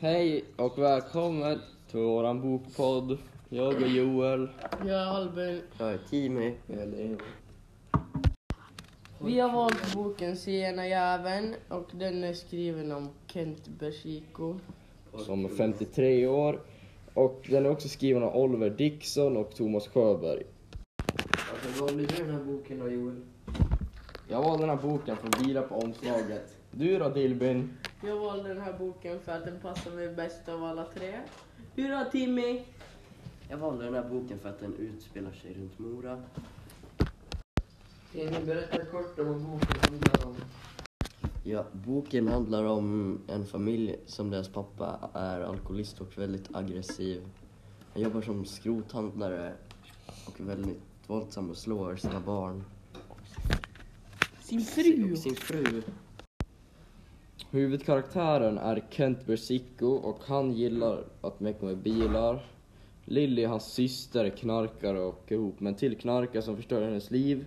Hej och välkommen till våran bokpodd. Jag är Joel. Jag är Albin. Jag är Timmy. Vi har valt boken Sena jäveln och den är skriven om Kent Bersiko. Som är 53 år. Och den är också skriven av Oliver Dickson och Thomas Sjöberg. Varför valde du den här boken då Joel? Jag valde den här boken för att vila på omslaget. Du då Dilbyn? Jag valde den här boken för att den passar mig bäst av alla tre. Hur då Timmy? Jag valde den här boken för att den utspelar sig runt Mora. Kan ni berätta kort om vad boken handlar om? Ja, boken handlar om en familj som deras pappa är alkoholist och väldigt aggressiv. Han jobbar som skrothandlare och är väldigt våldsam och slår sina barn. Sin fru. Sin fru. Huvudkaraktären är Kent Bersicko och han gillar att mecka med bilar. Lily, hans syster, knarkar och åker ihop med en till knarkare som förstör hennes liv.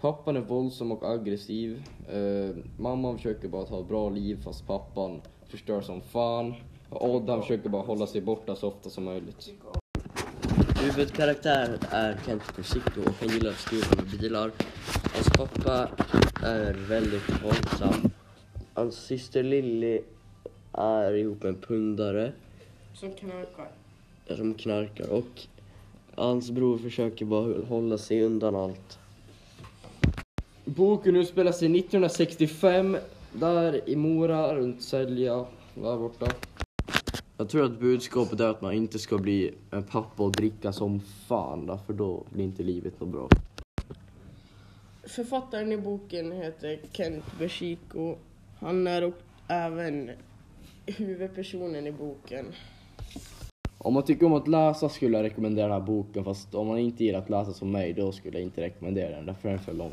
Pappan är våldsam och aggressiv. Eh, mamman försöker bara ta ett bra liv fast pappan förstör som fan. Och Odd han försöker bara hålla sig borta så ofta som möjligt. Huvudkaraktär är Kent Persicko och han gillar att skruva med bilar. Hans pappa är väldigt våldsam. Hans syster Lilly är ihop med en pundare Som knarkar. som knarkar och hans bror försöker bara hålla sig undan allt. Boken utspelar sig 1965, där i Mora, runt Sälja, där borta. Jag tror att budskapet är att man inte ska bli en pappa och dricka som fan, för då blir inte livet något bra. Författaren i boken heter Kent Bersiko. Han är och även huvudpersonen i boken. Om man tycker om att läsa skulle jag rekommendera den här boken, fast om man inte gillar att läsa som mig, då skulle jag inte rekommendera den, därför är den för lång.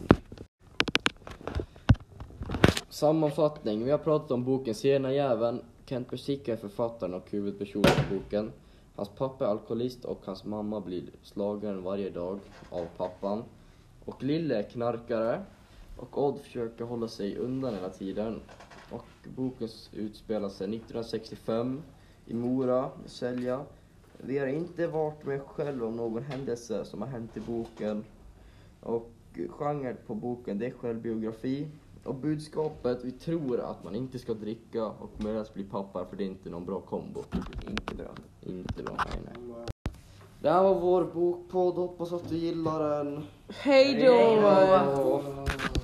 Sammanfattning. Vi har pratat om boken Sena jäveln. Kent Bersicka är författaren och huvudpersonen i boken. Hans pappa är alkoholist och hans mamma blir slagen varje dag av pappan. Och Lille är knarkare. Och Odd försöker hålla sig undan hela tiden. Och boken utspelar sig 1965 i Mora, i Sälja. Vi har inte varit med själv om någon händelse som har hänt i boken. Och genren på boken det är självbiografi. Och budskapet, vi tror att man inte ska dricka och möjligast bli pappa för det är inte någon bra kombo. Inte bra. Inte bra, nej nej. Det här var vår bokpodd, hoppas att du gillar den. Hej då.